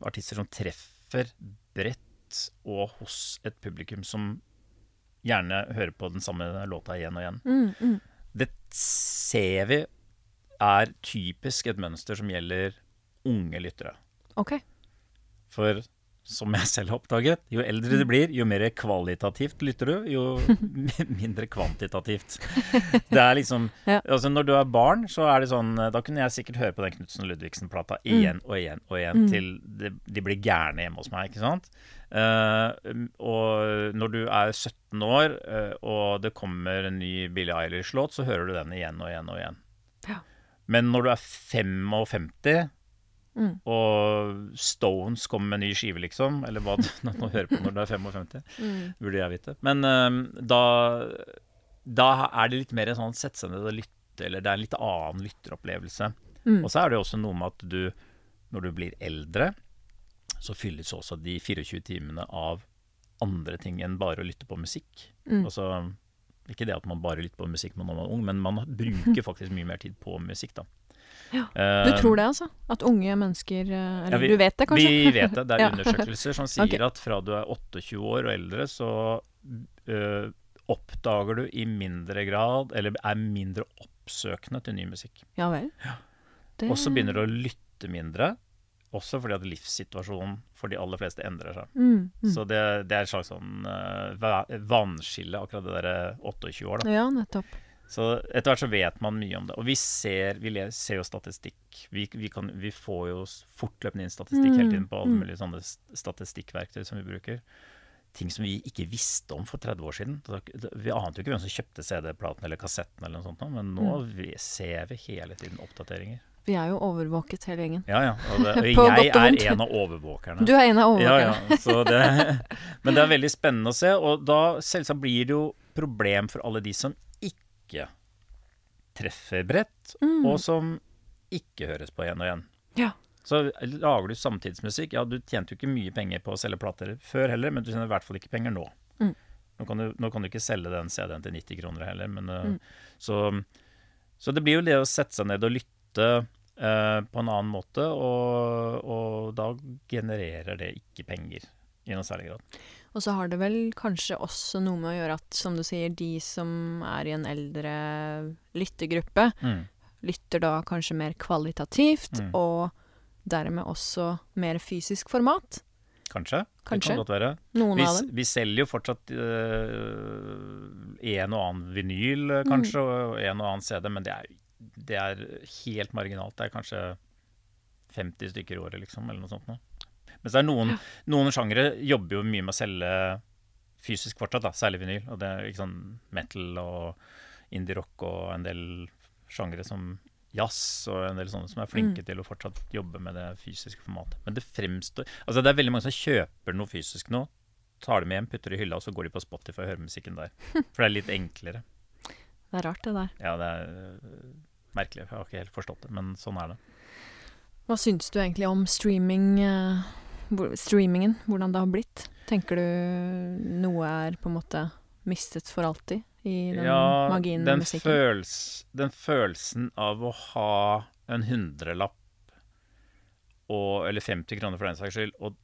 artister som treffer bredt og hos et publikum som gjerne hører på den samme låta igjen og igjen. mm, mm. Det ser vi er typisk et mønster som gjelder unge lyttere. OK. For som jeg selv har oppdaget, jo eldre du blir, jo mer kvalitativt lytter du, jo mindre kvantitativt. Det er liksom Ja. Altså når du er barn, så er det sånn Da kunne jeg sikkert høre på den Knutsen Ludvigsen-plata igjen og igjen og igjen Mm. til de, de blir gærne hjemme hos meg, ikke sant? Uh, og når du er 17 år, uh, og det kommer en ny Billie Eilish-låt, så hører du den igjen og igjen og igjen. Ja. Men når du er 55 Mm. og Stones kommer med en ny skive, liksom, eller hva du nå hører på når du er 55, Mm. burde jeg vite. Men um, da, da er det litt mer en sånn sette seg ned og lytte, eller det er en litt annen lytteropplevelse. Mm. Og så er det også noe med at du, når du blir eldre, så fylles også de 24 timene av andre ting enn bare å lytte på musikk. Mm. Altså, ikke det at man bare lytter på musikk når man er ung, men man bruker faktisk mye mer tid på musikk, da. Ja. Eh, Du tror det, altså? At unge mennesker eh, Eller Ja, vi- du vet det, kanskje? Vi vet det. Det er Ja. undersøkelser som sier okay. at fra du er 28 år og eldre, så øh, oppdager du i mindre grad, eller er mindre oppsøkende til ny musikk. Ja vel. Det- Og så begynner du å lytte mindre, også fordi at livssituasjonen for de aller fleste endrer seg. mm, mm. Så det, det er et slags sånn uh, va- vannskille, akkurat det derre 28 år, da. Ja, nettopp. Så etter hvert så vet man mye om det. Og vi ser, vi ser jo statistikk. Vi, vi, kan, vi får jo fortløpende inn statistikk hele tiden på alle Mm, mm. mulige sånne statistikkverktøy som vi bruker. Ting som vi ikke visste om for 30 år siden. Vi ante jo ikke hvem som kjøpte CD-platen eller kassetten, eller noe sånt, men nå Mm. vi, ser vi hele tiden oppdateringer. Vi er jo overvåket hele gjengen. Ja, ja. Og, det, og jeg er en av overvåkerne. Du er en av Ja, overvåkerne. ja. Så det, men det er veldig spennende å se, og da selvsagt blir det jo problem for alle de som ikke treffer bredt, Mm. og som ikke høres på igjen og igjen. Ja. Så lager du samtidsmusikk, ja du tjente jo ikke mye penger på å selge plater før heller, men du tjener i hvert fall ikke penger nå. Mm. Nå, kan du, nå kan du ikke selge den CD-en til 90 kroner heller, men uh, Mm. så, så det blir jo det å sette seg ned og lytte eh, på en annen måte, og, og da genererer det ikke penger i noe særlig grad. Og så har det vel kanskje også noe med å gjøre at, som du sier, de som er i en eldre lyttegruppe, Mm. lytter da kanskje mer kvalitativt, Mm. og dermed også mer fysisk format. Kanskje. Kanskje. Det kan godt være. Noen Vi, av dem. vi selger jo fortsatt øh, en og annen vinyl, kanskje, Mm. kanskje, og en og annen CD, men det er, det er helt marginalt. Det er kanskje 50 stykker i året, liksom, eller noe sånt noe. Mens det er noen, noen sjangere jobber jo mye med å selge fysisk fortsatt, da, særlig vinyl. Og det er ikke sånn metal og indie-rock og en del sjangere som jazz og en del sånne som er flinke Mm. til å fortsatt jobbe med det fysiske formatet. Men det fremstår Altså det er veldig mange som kjøper noe fysisk nå, tar det med hjem, putter det i hylla, og så går de på Spotify og hører musikken der. For det er litt enklere. Det er rart, det der. Ja, det er øh, merkelig. Jeg har ikke helt forstått det, men sånn er det. Hva syns du egentlig om streaming, eh, hvor- streamingen? Hvordan det har blitt? Tenker du noe er på en måte mistet for alltid i den ja, magien den, musikken? føls, den følelsen av å ha en hundrelapp og, eller 50 kroner for den saks skyld, og,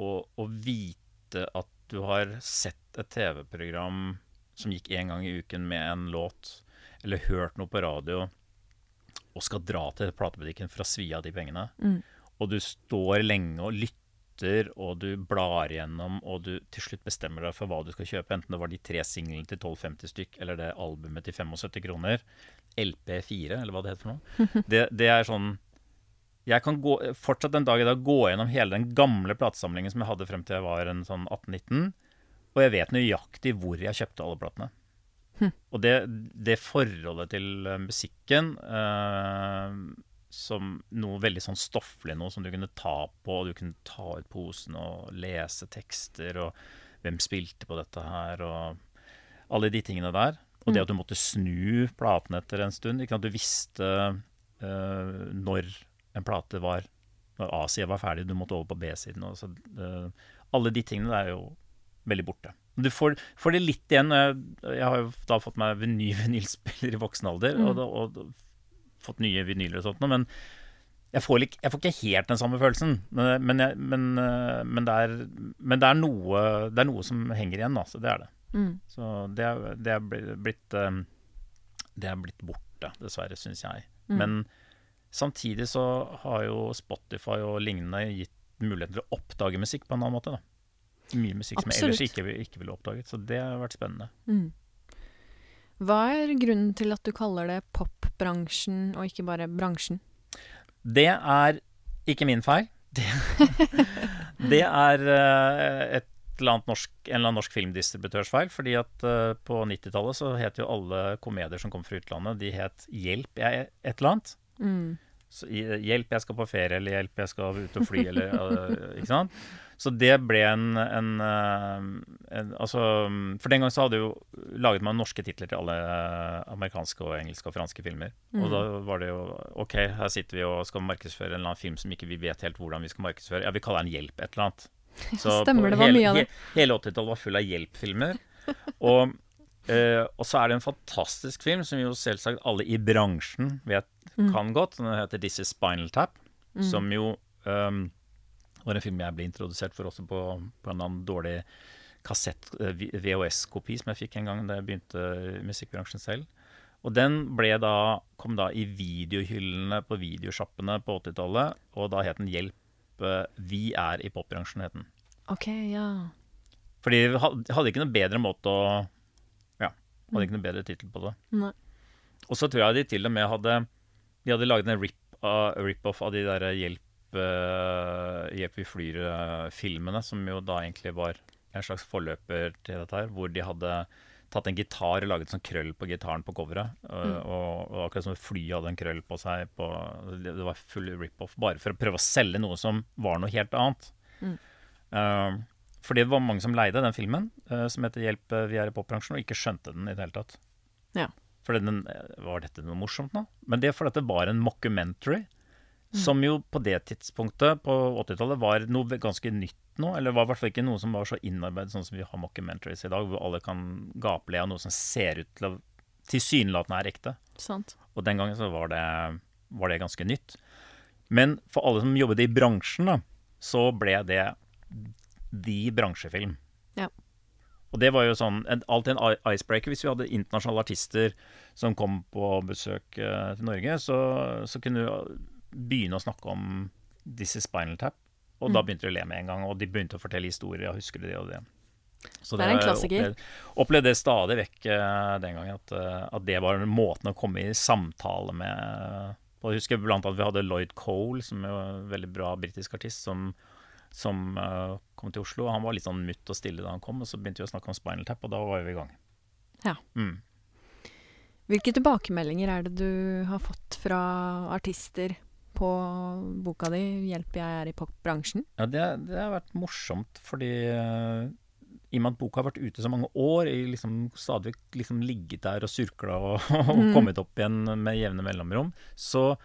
og, og vite at du har sett et TV-program som gikk én gang i uken med en låt, eller hørt noe på radio, og skal dra til platebutikken for å svi av de pengene, Mm. og du står lenge og lytter, og du blar gjennom, og du til slutt bestemmer deg for hva du skal kjøpe, enten det var de tre singlene til 12,50 stykk, eller det albumet til 75 kroner, LP4, eller hva det heter for noe, det, det er sånn jeg kan gå, fortsatt den dag i dag gå gjennom hele den gamle platesamlingen som jeg hadde frem til jeg var en sånn 18-19, og jeg vet nøyaktig hvor jeg kjøpte alle platene. Og det, det forholdet til musikken eh, som noe veldig sånn stofflig noe som du kunne ta på, og du kunne ta ut posen og lese tekster, og hvem spilte på dette her, og alle de tingene der. Og det at du måtte snu platene etter en stund. Ikke sant? Du visste uh, når en plate var Når A-sida var ferdig, du måtte over på B-siden. Uh, alle de tingene er jo veldig borte. Du får, får det litt igjen. Jeg, Jeg har jo da fått meg ny vinylspiller i voksen alder, og, da- og, fått nye vinyler og sånt men jeg får, ikke, jeg får ikke helt den samme følelsen. Men, men, jeg, men, eh, men, det, er, men det, er noe, det er noe som henger igjen, altså. Det er det. Mm. Så det er, det er blitt eh, Det er blitt borte, dessverre, syns jeg. Mm. Men samtidig så har jo Spotify og lignende gitt muligheten til å oppdage musikk på en annen måte. da. Mye musikk som jeg ellers ikke, ikke ville oppdaget. Så det har vært spennende. Mm. Hva er grunnen til at du kaller det popbransjen og ikke bare bransjen? Det er ikke min feil. Det, det er eh, et eller annet norsk, en eller annen norsk filmdistributørs feil. fordi at eh, på 90-tallet så het jo alle komedier som kom fra utlandet, de het Hjelp, jeg et eller annet. Mm. Så, hjelp, jeg skal på ferie, eller hjelp, jeg skal ut og fly, eller øh, Ikke sant? Så det ble en, en, øh, en Altså For den gang så hadde jo laget man norske titler til alle øh, amerikanske og engelske og franske filmer. Og da var det jo OK, her sitter vi og skal markedsføre en eller annen film som ikke vi vet helt hvordan vi skal markedsføre. Ja, vi kaller den Hjelp et eller annet. Så Stemmer, det var hele, mye av det. Hele 80-tallet var full av hjelpfilmer. Og, eh, og så er det en fantastisk film som jo selvsagt alle i bransjen vet Mm. kan godt. Den heter 'This Is Spinal Tap', som jo um, var en film jeg ble introdusert for også på, på en annen dårlig kassett, eh, VHS-kopi som jeg fikk en gang da jeg begynte i musikkbransjen selv. Og den da, kom da i videohyllene på videosjappene på 80-tallet, og da het den 'Hjelp, eh, vi er i popbransjen', het den. OK, ja. Fordi vi hadde ikke noe bedre måte å Ja, hadde ikke noe bedre tittel på det. Nei. Og så tror jeg de til og med hadde De hadde laget en rip- uh, rip-off av de der Hjelp, Hjelp vi flyr-filmene, som jo da egentlig var en slags forløper til dette her, hvor de hadde tatt en gitar og laget sånn krøll på gitaren på coveret. Mm. og, og akkurat som et fly hadde en krøll på seg. På, det, var full rip-off, bare for å prøve å selge noe som var noe helt annet. Uh, fordi det var mange som leide den filmen, uh, som heter 'Hjelp, vi er i popbransjen', og ikke skjønte den i det hele tatt. Ja. For den, var dette noe morsomt nå? Men det er fordi det var en mockumentary, som jo på det tidspunktet, på 80-tallet, var noe ganske nytt nå. Eller var i hvert fall ikke noe som var så innarbeidet sånn som vi har mockumentaries i dag, hvor alle kan gape le av noe som ser ut til å tilsynelatende er ekte. Sant. Og den gangen så var det, var det ganske nytt. Men for alle som jobbet i bransjen, da, så ble det de bransjefilm. Ja. Og det var jo sånn en, alltid en icebreaker. Hvis vi hadde internasjonale artister som kom på besøk eh, til Norge, så, så kunne du begynne å snakke om This is Spinal Tap. Og Mm. da begynte de å le med en gang, og de begynte å fortelle historier. og husker det og det? Så Det er en klassiker. Opplevde, Opplevde det stadig vekk eh, den gangen, at, eh, at det var måten å komme i samtale med og Jeg husker blant annet vi hadde Lloyd Cole, som er en veldig bra britisk artist, som, som eh, kom til Oslo. Han var litt sånn mutt og stille da han kom, og så begynte vi å snakke om Spinal Tap, og da var vi i gang. Ja. Mm. Hvilke tilbakemeldinger er det du har fått fra artister på boka di 'Hjelp, jeg er i popbransjen'? Ja, det, det har vært morsomt, fordi eh, i og med at boka har vært ute så mange år, i liksom stadig liksom ligget der og surkla og, og Mm. kommet opp igjen med jevne mellomrom, så,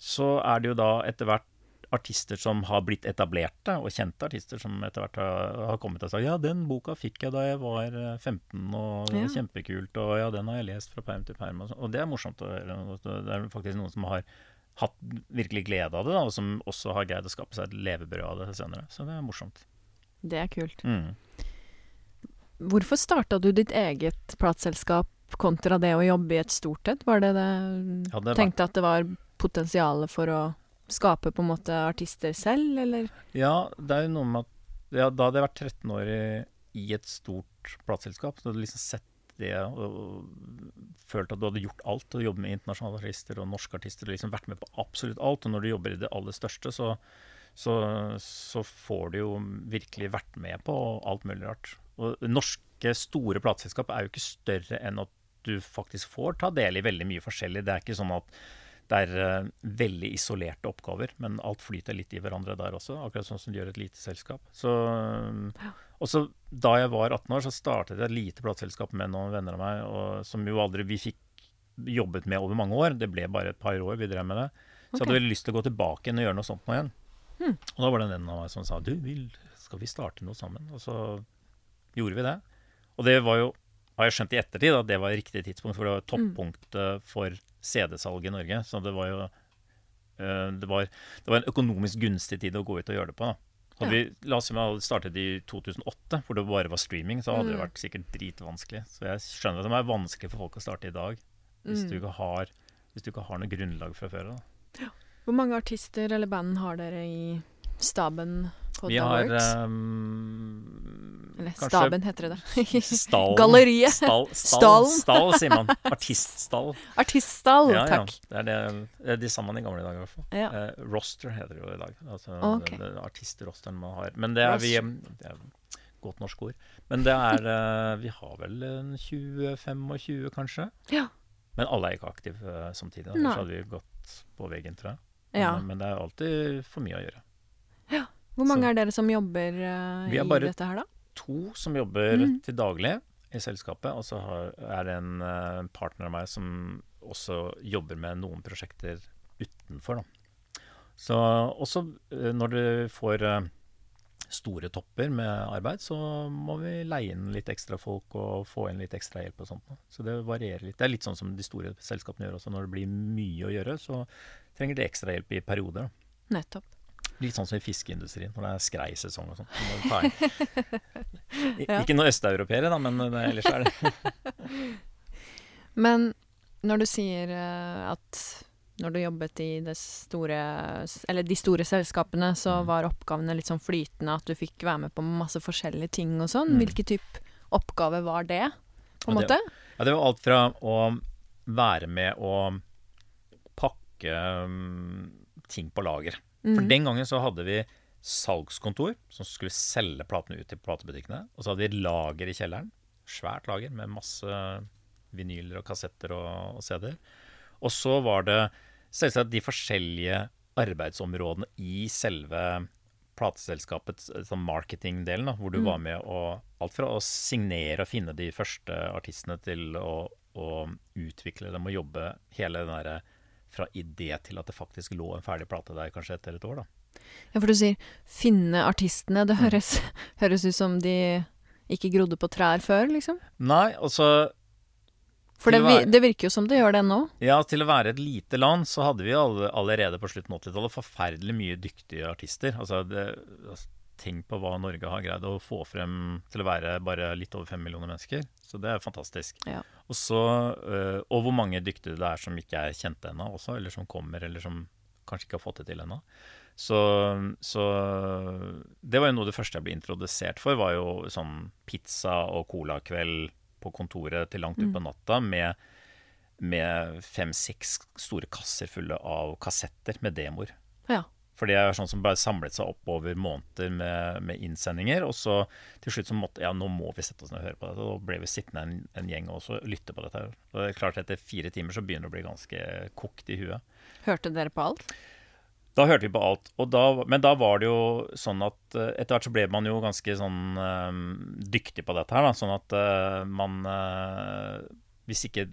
så er det jo da etter hvert artister som har blitt etablerte, og kjente artister som etter hvert har, har kommet og sagt ja, den boka fikk jeg da jeg var eh, 15, og det Ja. kjempekult, og ja, den har jeg lest fra perm til perm, og, og det er morsomt å høre. Det er faktisk noen som har hatt virkelig glede av det, da, og som også har greid å skape seg et levebrød av det senere. Så det er morsomt. Det er kult. Mm. hvorfor starta du ditt eget plateselskap kontra det å jobbe i et stort et? Var det det du Tenkte at det var potensial for å skape på en måte artister selv, eller? Ja, det er jo noe med at ja, Da hadde jeg vært 13 år i, i et stort plateselskap. Så hadde jeg liksom sett det og, følt at du hadde gjort alt. Og jobbet med internasjonale artister og norske artister. Og liksom vært med på absolutt alt. Og når du jobber i det aller største, så, så, så får du jo virkelig vært med på alt mulig rart. Og norske store plateselskap er jo ikke større enn at du faktisk får ta del i veldig mye forskjellig. Det er ikke sånn at det er eh, veldig isolerte oppgaver, men alt flyter litt i hverandre der også. Akkurat sånn som det gjør et lite selskap. Så, og så Da jeg var 18 år, så startet jeg et lite plateselskap med noen venner av meg, og, som jo aldri vi fikk jobbet med over mange år. Det ble bare et par år vi drev med det. Så jeg hadde veldig lyst til å gå tilbake igjen og gjøre noe sånt nå igjen. Hmm. Og da var det en venn av meg som sa du, vil, skal vi starte noe sammen? Og så gjorde vi det. Og det var jo, har jeg skjønt i ettertid, at det var riktig tidspunkt, for det var toppunktet for CD-salg i Norge. Så det var jo eh, det var, det var en økonomisk gunstig tid å gå ut og gjøre det på. da. Hadde vi, la oss si vi hadde startet i 2008, hvor det bare var streaming, så hadde det Mm. vært sikkert dritvanskelig. Så jeg skjønner at det er vanskelig for folk å starte i dag, hvis, du, Mm. ikke har, hvis du ikke har noe grunnlag fra før av. Hvor mange artister eller band har dere i staben på Vi The har Works? ehm, eller kanskje staben, heter det. Stallen. Galleriet. Stall, stall, Stallen. stall, sier man. Artiststall. Artiststall, Ja, ja. takk. Det er det, det er de sammen i gamle dager, i hvert fall. Ja. Eh, roster heter det jo i dag. Altså okay. det, det artistrosteren man har. Men det er vi det er Godt norsk ord. Men det er eh, Vi har vel en 20-25, kanskje. Ja. Men alle er ikke aktive eh, samtidig. Ellers hadde vi gått på veggen, tror jeg. Men, ja. men det er alltid for mye å gjøre. Hvor mange så- er dere som jobber uh, i dette her, da? to som jobber Mm. til daglig i selskapet, og så har, er det en uh, partner av meg som også jobber med noen prosjekter utenfor. Da. Så også uh, når du får uh, store topper med arbeid, så må vi leie inn litt ekstra folk og få inn litt ekstra hjelp og sånt. da. Så det varierer litt. Det er litt sånn som de store selskapene gjør også. Når det blir mye å gjøre, så trenger de ekstra hjelp i perioder. da. Nettopp. Litt sånn som i fiskeindustrien, når det er skreisesong og sånn. Ja. Ikke noe østeuropeere, da, men det, ellers er det Men når du sier eh, at når du jobbet i store Eller de store selskapene, så Mm. var oppgavene litt sånn flytende, at du fikk være med på masse forskjellige ting og sånn. Mm. Hvilken type oppgave var det, på en Ja, måte? Ja, det var alt fra å være med å pakke um, ting på lager. For Mm. den gangen så hadde vi salgskontor som skulle selge platene ut til platebutikkene. Og så hadde vi lager i kjelleren. Svært lager med masse vinyler og kassetter og, og CD-er. Og så var det selvsagt de forskjellige arbeidsområdene i selve plateselskapets eh, sånn marketingdelen, hvor du Mm. var med å Alt fra å signere og finne de første artistene til å, å utvikle dem og jobbe hele den derre fra idé til at det faktisk lå en ferdig plate der kanskje etter et år, da. Ja, for du sier 'finne artistene'. Det Mm. høres, høres ut som de ikke grodde på trær før, liksom. Nei, altså For det, være- det virker jo som det gjør det nå. Ja, til å være et lite land så hadde vi allerede på slutten av 80-tallet forferdelig mye dyktige artister. Altså, det, altså, tenk på hva Norge har greid å få frem til å være bare litt over fem millioner mennesker. Så det er fantastisk. Ja. Og, så, øh, og hvor mange dyktige det er som ikke er kjente ennå også, eller som kommer, eller som kanskje ikke har fått det til ennå. Så, så det var jo noe det første jeg ble introdusert for, var jo sånn pizza og colakveld på kontoret til langt utpå natta med med fem-seks store kasser fulle av kassetter med demoer. Ja. For det er sånn som bare samlet seg opp over måneder med, med innsendinger. Og så til slutt så måtte Ja, nå må vi sette oss ned og høre på dette. Og da ble vi sittende en, en gjeng og så lytte på dette. Og det er klart Etter fire timer så begynner det å bli ganske kokt i huet. Hørte dere på alt? Da hørte vi på alt. Og da, men da var det jo sånn at eh, etter hvert så ble man jo ganske sånn eh, dyktig på dette her. da, Sånn at eh, man eh, Hvis ikke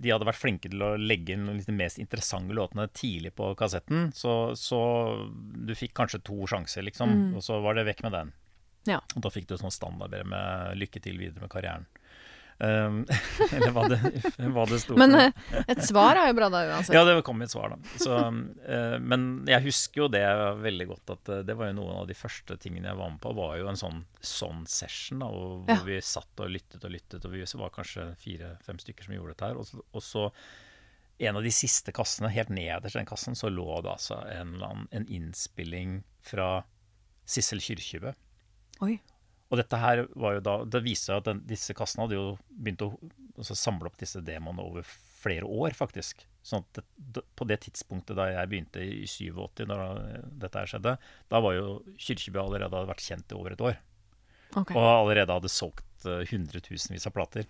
de hadde vært flinke til å legge inn de mest interessante låtene tidlig på kassetten, så, så du fikk kanskje to sjanser, liksom, Mm. og så var det vekk med den. Ja. Og da fikk du sånn standardbrev med 'lykke til videre med karrieren'. Um, eller hva det, hva det sto Men for. Men et svar er jo bra da uansett. Ja, det kom et svar, da. Så, uh, men jeg husker jo det veldig godt, at eh, det var jo noen av de første tingene jeg var med på, var jo en sånn, sånn session, da, hvor Ja. vi satt og lyttet og lyttet, og vi var kanskje fire-fem stykker som gjorde dette her. Og så, og så en av de siste kassene, helt nederst i den kassen, så lå det altså en, annen, en innspilling fra Sissel Kyrkjebø. Oi. Og dette her var jo da Det viser seg at den, disse kassene hadde jo begynt å altså, samle opp disse demonene over flere år, faktisk. Sånn at det, på det tidspunktet da jeg begynte i 87, da dette her skjedde, da var jo Kyrkjebø allerede hadde vært kjent i over et år. Okay. Og allerede hadde solgt uh, hundretusenvis av plater.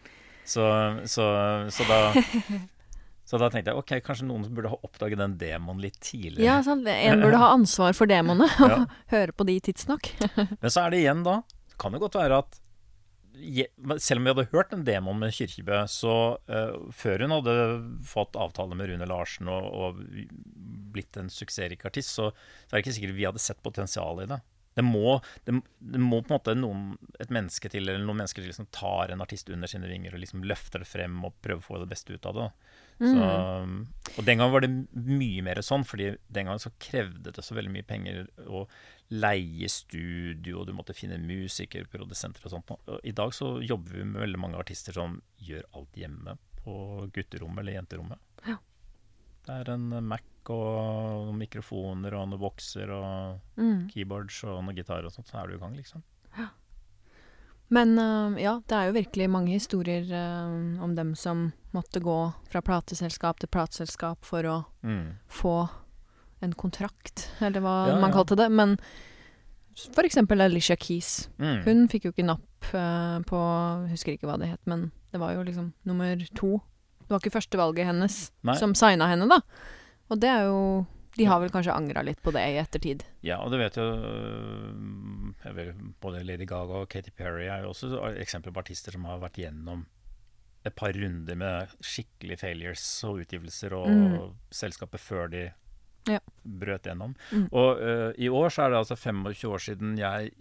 Så, så, så da Så da tenkte jeg ok, kanskje noen burde ha oppdaget den demonen litt tidligere. Ja, sant. En burde ha ansvar for demonene og Ja. høre på de tidsnok. Men så er det igjen da Kan det godt være at selv om vi hadde hørt en demoen med Kyrkjebø, så uh, før hun hadde fått avtale med Rune Larsen og, og blitt en suksessrik artist, så, så er det ikke sikkert vi hadde sett potensialet i det. Det må, det, det må på en måte noen, et menneske til, eller noen mennesker til som tar en artist under sine vinger og liksom løfter det frem og prøver å få det beste ut av det. da. Så, og den gangen var det mye mer sånn, fordi den gangen så krevde det så veldig mye penger å leie studio, du måtte finne musiker, produsenter og sånt. Og I dag så jobber vi med veldig mange artister som gjør alt hjemme på gutterommet eller jenterommet. Ja. Det er en Mac og noen mikrofoner og noen bokser og Mm. keyboards og noen gitar og sånt, så er du i gang, liksom. Men uh, ja, det er jo virkelig mange historier uh, om dem som måtte gå fra plateselskap til plateselskap for å Mm. få en kontrakt, eller hva Ja, man ja. kalte det. Men for eksempel Alicia Keys. Mm. Hun fikk jo ikke napp uh, på husker ikke hva det het, men det var jo liksom nummer to. Det var ikke førstevalget hennes Nei. som signa henne, da. Og det er jo De har vel kanskje angra litt på det i ettertid. Ja, og du vet jo øh, vet, Både Lady Gaga og Katy Perry er jo også eksempler på artister som har vært gjennom et par runder med skikkelig failures og utgivelser og Mm. selskapet før de Ja. brøt gjennom. Mm. Og uh, i år så er det altså 25 år siden jeg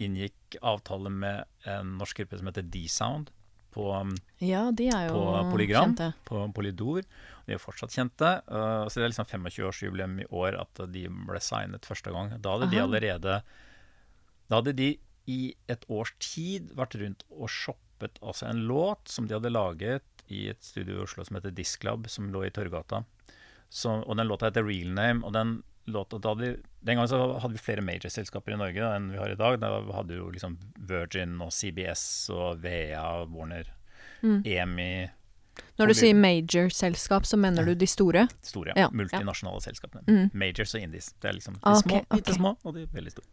inngikk avtale med en norsk gruppe som heter D-Sound på um, Ja, de er jo På Polygram? kjente. på Polydor. De er fortsatt kjente. uh, så det er liksom 25-årsjubileum i år at de ble signet første gang. Da hadde de allerede Da hadde de i et års tid vært rundt og shoppet altså en låt som de hadde laget i et studio i Oslo som heter Disklab, som lå i Torgata. Så, og den låta heter Real Name. og den låta, hadde, de- Den gangen så hadde vi flere major-selskaper i Norge da, enn vi har i dag. Da hadde jo liksom Virgin og CBS og VEA, og Warner, Mm. EMI Når du sier major-selskap, så mener du de store? store, Ja, multinasjonale selskapene. Mm. Majors og indies. Det er liksom de Ah, små, bitte okay. små, og de veldig store.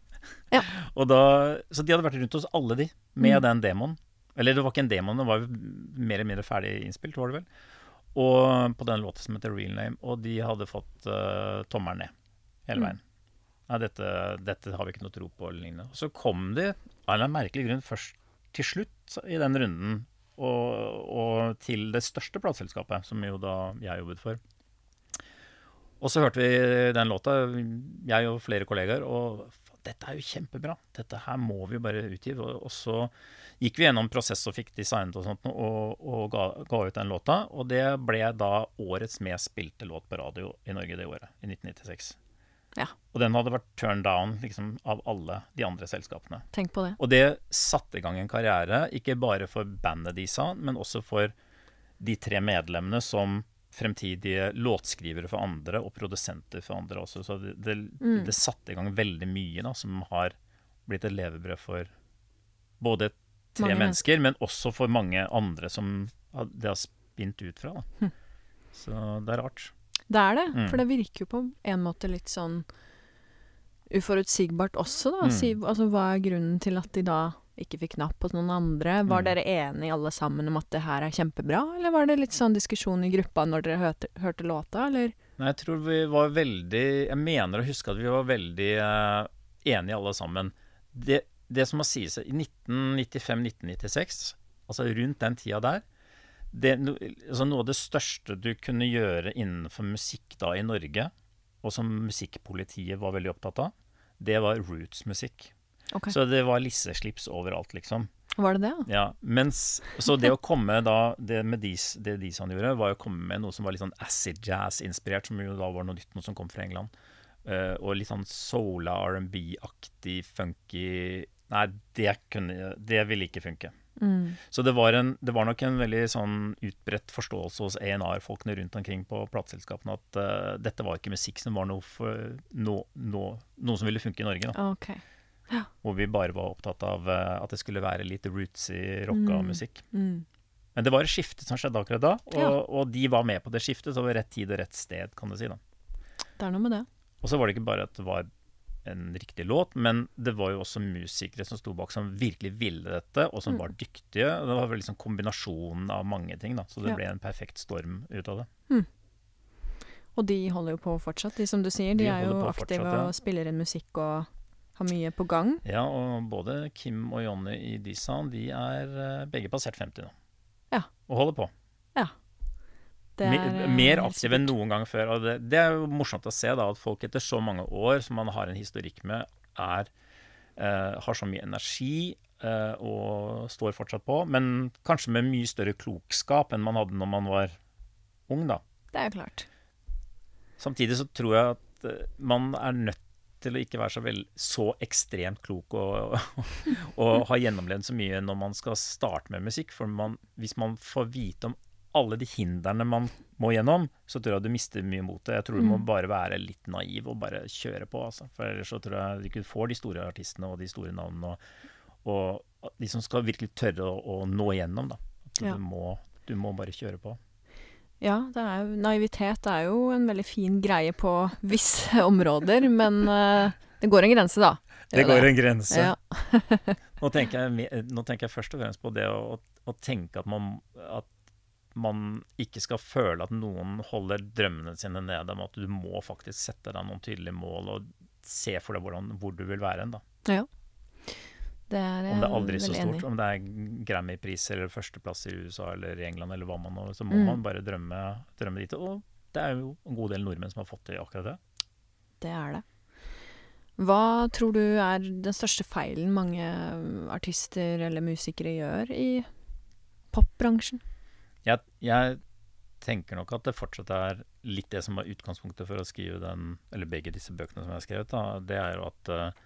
Ja. Da, så de hadde vært rundt hos alle de, med Mm. den demoen. Eller det var ikke en demo, det var jo mer eller mindre ferdig innspilt, var det vel. Og på den låta som heter Real Name. Og de hadde fått uh, tommelen ned hele veien. Nei, dette, dette har vi ikke noe tro på, eller lignende. Så kom de, av en merkelig grunn, først til slutt i den runden, og, og til det største plateselskapet, som jo da jeg jobbet for. Og så hørte vi den låta, jeg og flere kollegaer, og dette er jo kjempebra. Dette her må vi jo bare utgi. Og så gikk vi gjennom prosess og fikk designet og sånt, og, og ga, ga ut den låta. Og det ble da årets mest spilte låt på radio i Norge det året, i 1996. Ja. Og den hadde vært turned down liksom, av alle de andre selskapene. Tenk på det. Og det satte i gang en karriere, ikke bare for bandet de sa, men også for de tre medlemmene som fremtidige låtskrivere for andre og produsenter for andre også. Så det, det, Mm. det satte i gang veldig mye da, som har blitt et levebrød for både tre Mange mennesker, men også for mange andre som det har spint ut fra. Da. Hm. Så det er rart. Det er det, Mm. for det virker jo på en måte litt sånn uforutsigbart også, da. Mm. Si, altså, hva er grunnen til at de da ikke fikk napp hos noen andre? Var Mm. dere enige alle sammen om at det her er kjempebra, eller var det litt sånn diskusjon i gruppa når dere hørte, hørte låta, eller? Nei, jeg tror vi var veldig Jeg mener å huske at vi var veldig eh, enige alle sammen. Det, det som må sies i 1995-1996, altså rundt den tida der det, altså Noe av det største du kunne gjøre innenfor musikk da i Norge, og som musikkpolitiet var veldig opptatt av, det var roots-musikk. Okay. Så det var lisseslips overalt, liksom. Var det det, ja? Ja, mens, Så det å komme da Det med Dis, det Disan gjorde, var å komme med noe som var litt sånn acid jazz-inspirert, som jo da var noe nytt, noe som kom fra England. Uh, og litt sånn sola, R&B-aktig, funky Nei, det, kunne, det ville ikke funke. Mm. Så det var, en, det var nok en veldig sånn utbredt forståelse hos ENR-folkene rundt omkring på plateselskapene at uh, dette var ikke musikk som var noe, for, no, no, noe som ville funke i Norge. Da. Ok. Hvor vi bare var opptatt av uh, at det skulle være litt rootsy, rocka Mm. musikk. Mm. Men det var et skifte som skjedde akkurat da, og, Ja. og de var med på det skiftet. Så det var rett tid og rett sted, kan du si. da. Det er noe med det. Og så var det ikke bare at det var en riktig låt, men det var jo også musikere som sto bak som virkelig ville dette, og som Mm. var dyktige. Det var vel liksom kombinasjonen av mange ting, da. Så det Ja. ble en perfekt storm ut av det. Og de holder jo på fortsatt, de som du sier. De, De er jo aktive fortsatt, ja. og spiller inn musikk og har mye på gang. Ja, og både Kim og Jonny i D-Sound, de er eh, begge passert 50 nå. Ja. Og holder på. Det er, mer helt aktive enn noen gang før. Og det, det er jo morsomt å se da, at folk etter så mange år som man har en historikk med, er, uh, har så mye energi uh, og står fortsatt på, men kanskje med mye større klokskap enn man hadde når man var ung. da. Det er jo klart. Samtidig så tror jeg at eh, man er nødt til å ikke være så, vel, så ekstremt klok og, og ha gjennomlevd så mye når man skal starte med musikk. For man, hvis man får vite om alle de hindrene man må gjennom, så tror jeg du mister mye motet. Jeg tror du må Mm. bare være litt naiv og bare kjøre på. Altså. For ellers så tror jeg du ikke får de store artistene og de store navnene. Og, og de som skal virkelig tørre å, å nå igjennom. Da. Ja. Du, må, du må bare kjøre på. Ja, det er jo, naivitet er jo en veldig fin greie på visse områder, men uh, det går en grense, da. Det går en grense. Ja. Nå tenker, jeg, nå tenker jeg først og fremst på det å, å tenke at man, at man ikke skal føle at noen holder drømmene sine nede, men at du må faktisk sette deg noen tydelige mål og se for deg hvordan, hvor du vil være hen. Ja. Det er Om det er aldri så enig stort, om det er Grammy-priser eller førsteplass i USA eller i England eller hva man nå, så må Mm. man bare drømme, drømme dit. Og det er jo en god del nordmenn som har fått til akkurat det. Det er det. Hva tror du er den største feilen mange artister eller musikere gjør i popbransjen? Jeg, jeg tenker nok at det fortsatt er litt det som var utgangspunktet for å skrive den, eller begge disse bøkene som jeg har skrevet. Da. Det er jo at, eh,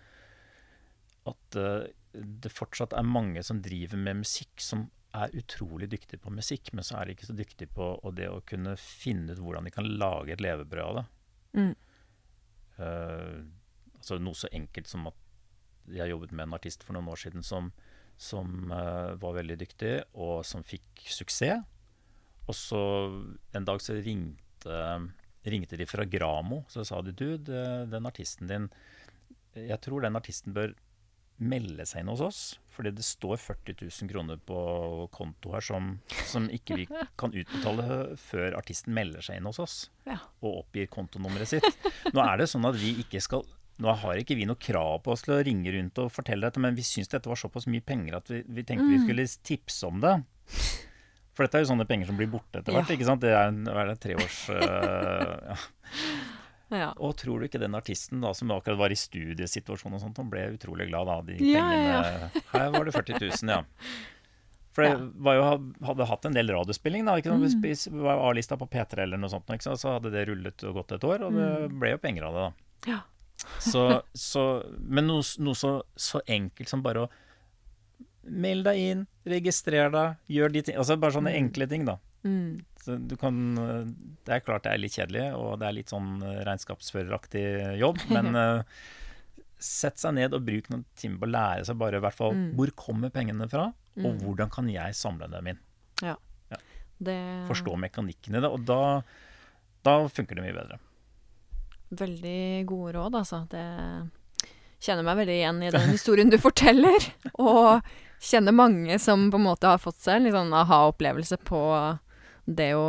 at eh, det fortsatt er mange som driver med musikk som er utrolig dyktige på musikk, men så er de ikke så dyktige på det å kunne finne ut hvordan de kan lage et levebrød av det. Mm. Uh, altså noe så enkelt som at jeg jobbet med en artist for noen år siden som, som uh, var veldig dyktig, og som fikk suksess. Og så en dag så ringte, ringte de fra Gramo, så sa de du, den artisten din Jeg tror den artisten bør melde seg inn hos oss, fordi det står 40 000 kroner på konto her som, som ikke vi kan utbetale før artisten melder seg inn hos oss Ja. og oppgir kontonummeret sitt. Nå er det sånn at vi ikke skal nå har ikke vi noe krav på oss til å ringe rundt og fortelle dette, men vi syns dette var såpass mye penger at vi, vi tenkte vi Mm. skulle tipse om det. For dette er jo sånne penger som blir borte etter hvert. Ja. ikke sant? Det er en det, treårs uh, ja. Ja. Og tror du ikke den artisten da, som akkurat var i studiesituasjon og sånt, han ble utrolig glad av De Ja, pengene, Her var det 40 000, ja. For det var jo, hadde hatt en del radiospilling, da. Ikke sant? Mm. Hvis vi var A-lista på P3 eller noe sånt, ikke sant? så hadde det rullet og gått et år, og det Mm. ble jo penger av det, da. Ja. Så, så, men noe, noe så, så enkelt som bare å melde deg inn, registrer deg, gjør de ting Altså bare sånne Mm. enkle ting, da. Mm. Så du kan Det er klart det er litt kjedelig, og det er litt sånn eh, regnskapsføreraktig jobb, men uh, sett seg ned og bruk noen timer på å lære seg bare i hvert fall Mm. hvor kommer pengene fra, og Mm. hvordan kan jeg samle dem inn. Det Forstå mekanikken i det, og da, da funker det mye bedre. Veldig gode råd, altså. Det kjenner meg veldig igjen i den historien du forteller. Og kjenner mange som på en måte har fått seg en litt sånn aha-opplevelse på det å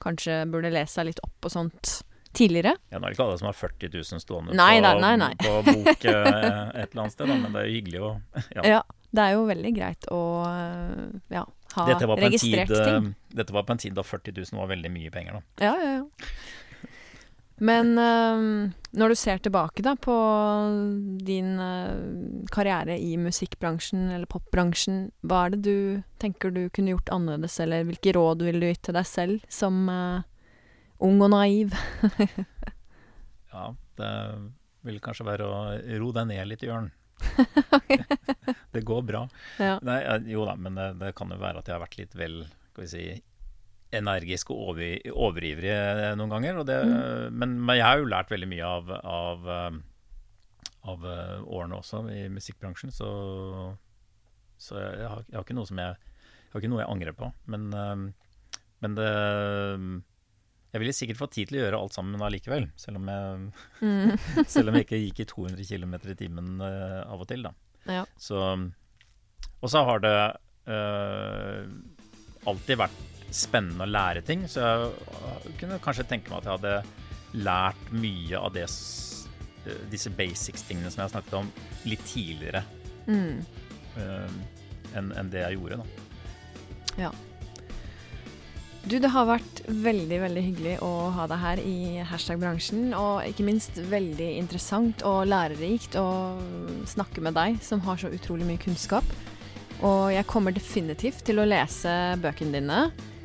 kanskje burde lese seg litt opp og sånt tidligere. Ja, Nå er det ikke alle som har 40 000 stående Nei, på, nei, nei, på bok eh, et eller annet sted, da, men det er jo hyggelig å ja. Ja. Det er jo veldig greit å øh, ja, ha registrert tid, ting. eh, dette var på en tid da 40 000 var veldig mye penger. Da. Ja, ja, ja. Men eh, når du ser tilbake da på din eh, karriere i musikkbransjen eller popbransjen, hva er det du tenker du kunne gjort annerledes, eller hvilke råd ville du gitt til deg selv som eh, ung og naiv? Ja, det vil kanskje være å ro deg ned litt, Jørn. det går bra. Ja. Nei, eh, jo da, men det, det kan jo være at jeg har vært litt vel skal vi si, energisk og over, overivrig noen ganger. Og det, men, men jeg har jo lært veldig mye av, av, eh, av eh, årene også i musikkbransjen, så, så jeg, har, jeg har ikke noe som jeg, jeg har ikke noe jeg angrer på. Men, eh, men det Jeg ville sikkert fått tid til å gjøre alt sammen allikevel, selv om jeg, Mm. selv om jeg ikke gikk i 200 km i timen av og til, da. Ja. Så, og så har det eh, alltid vært spennende å lære ting, så jeg kunne kanskje tenke meg at jeg hadde lært mye av det, eh, disse basics-tingene som jeg har snakket om, litt tidligere Mm. eh, enn en det jeg gjorde. da. Ja. Du, det har vært veldig, veldig hyggelig å ha deg her i Hashtag bransjen, og ikke minst veldig interessant og lærerikt å snakke med deg, som har så utrolig mye kunnskap. Og jeg kommer definitivt til å lese bøkene dine,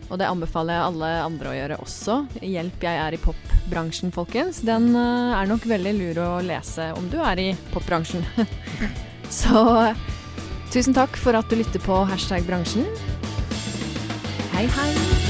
og det anbefaler jeg alle andre å gjøre også. Hjelp, jeg er i popbransjen, folkens. Den eh, er nok veldig lur å lese om du er i popbransjen. så tusen takk for at du lytter på Hashtag bransjen. Hei, hei.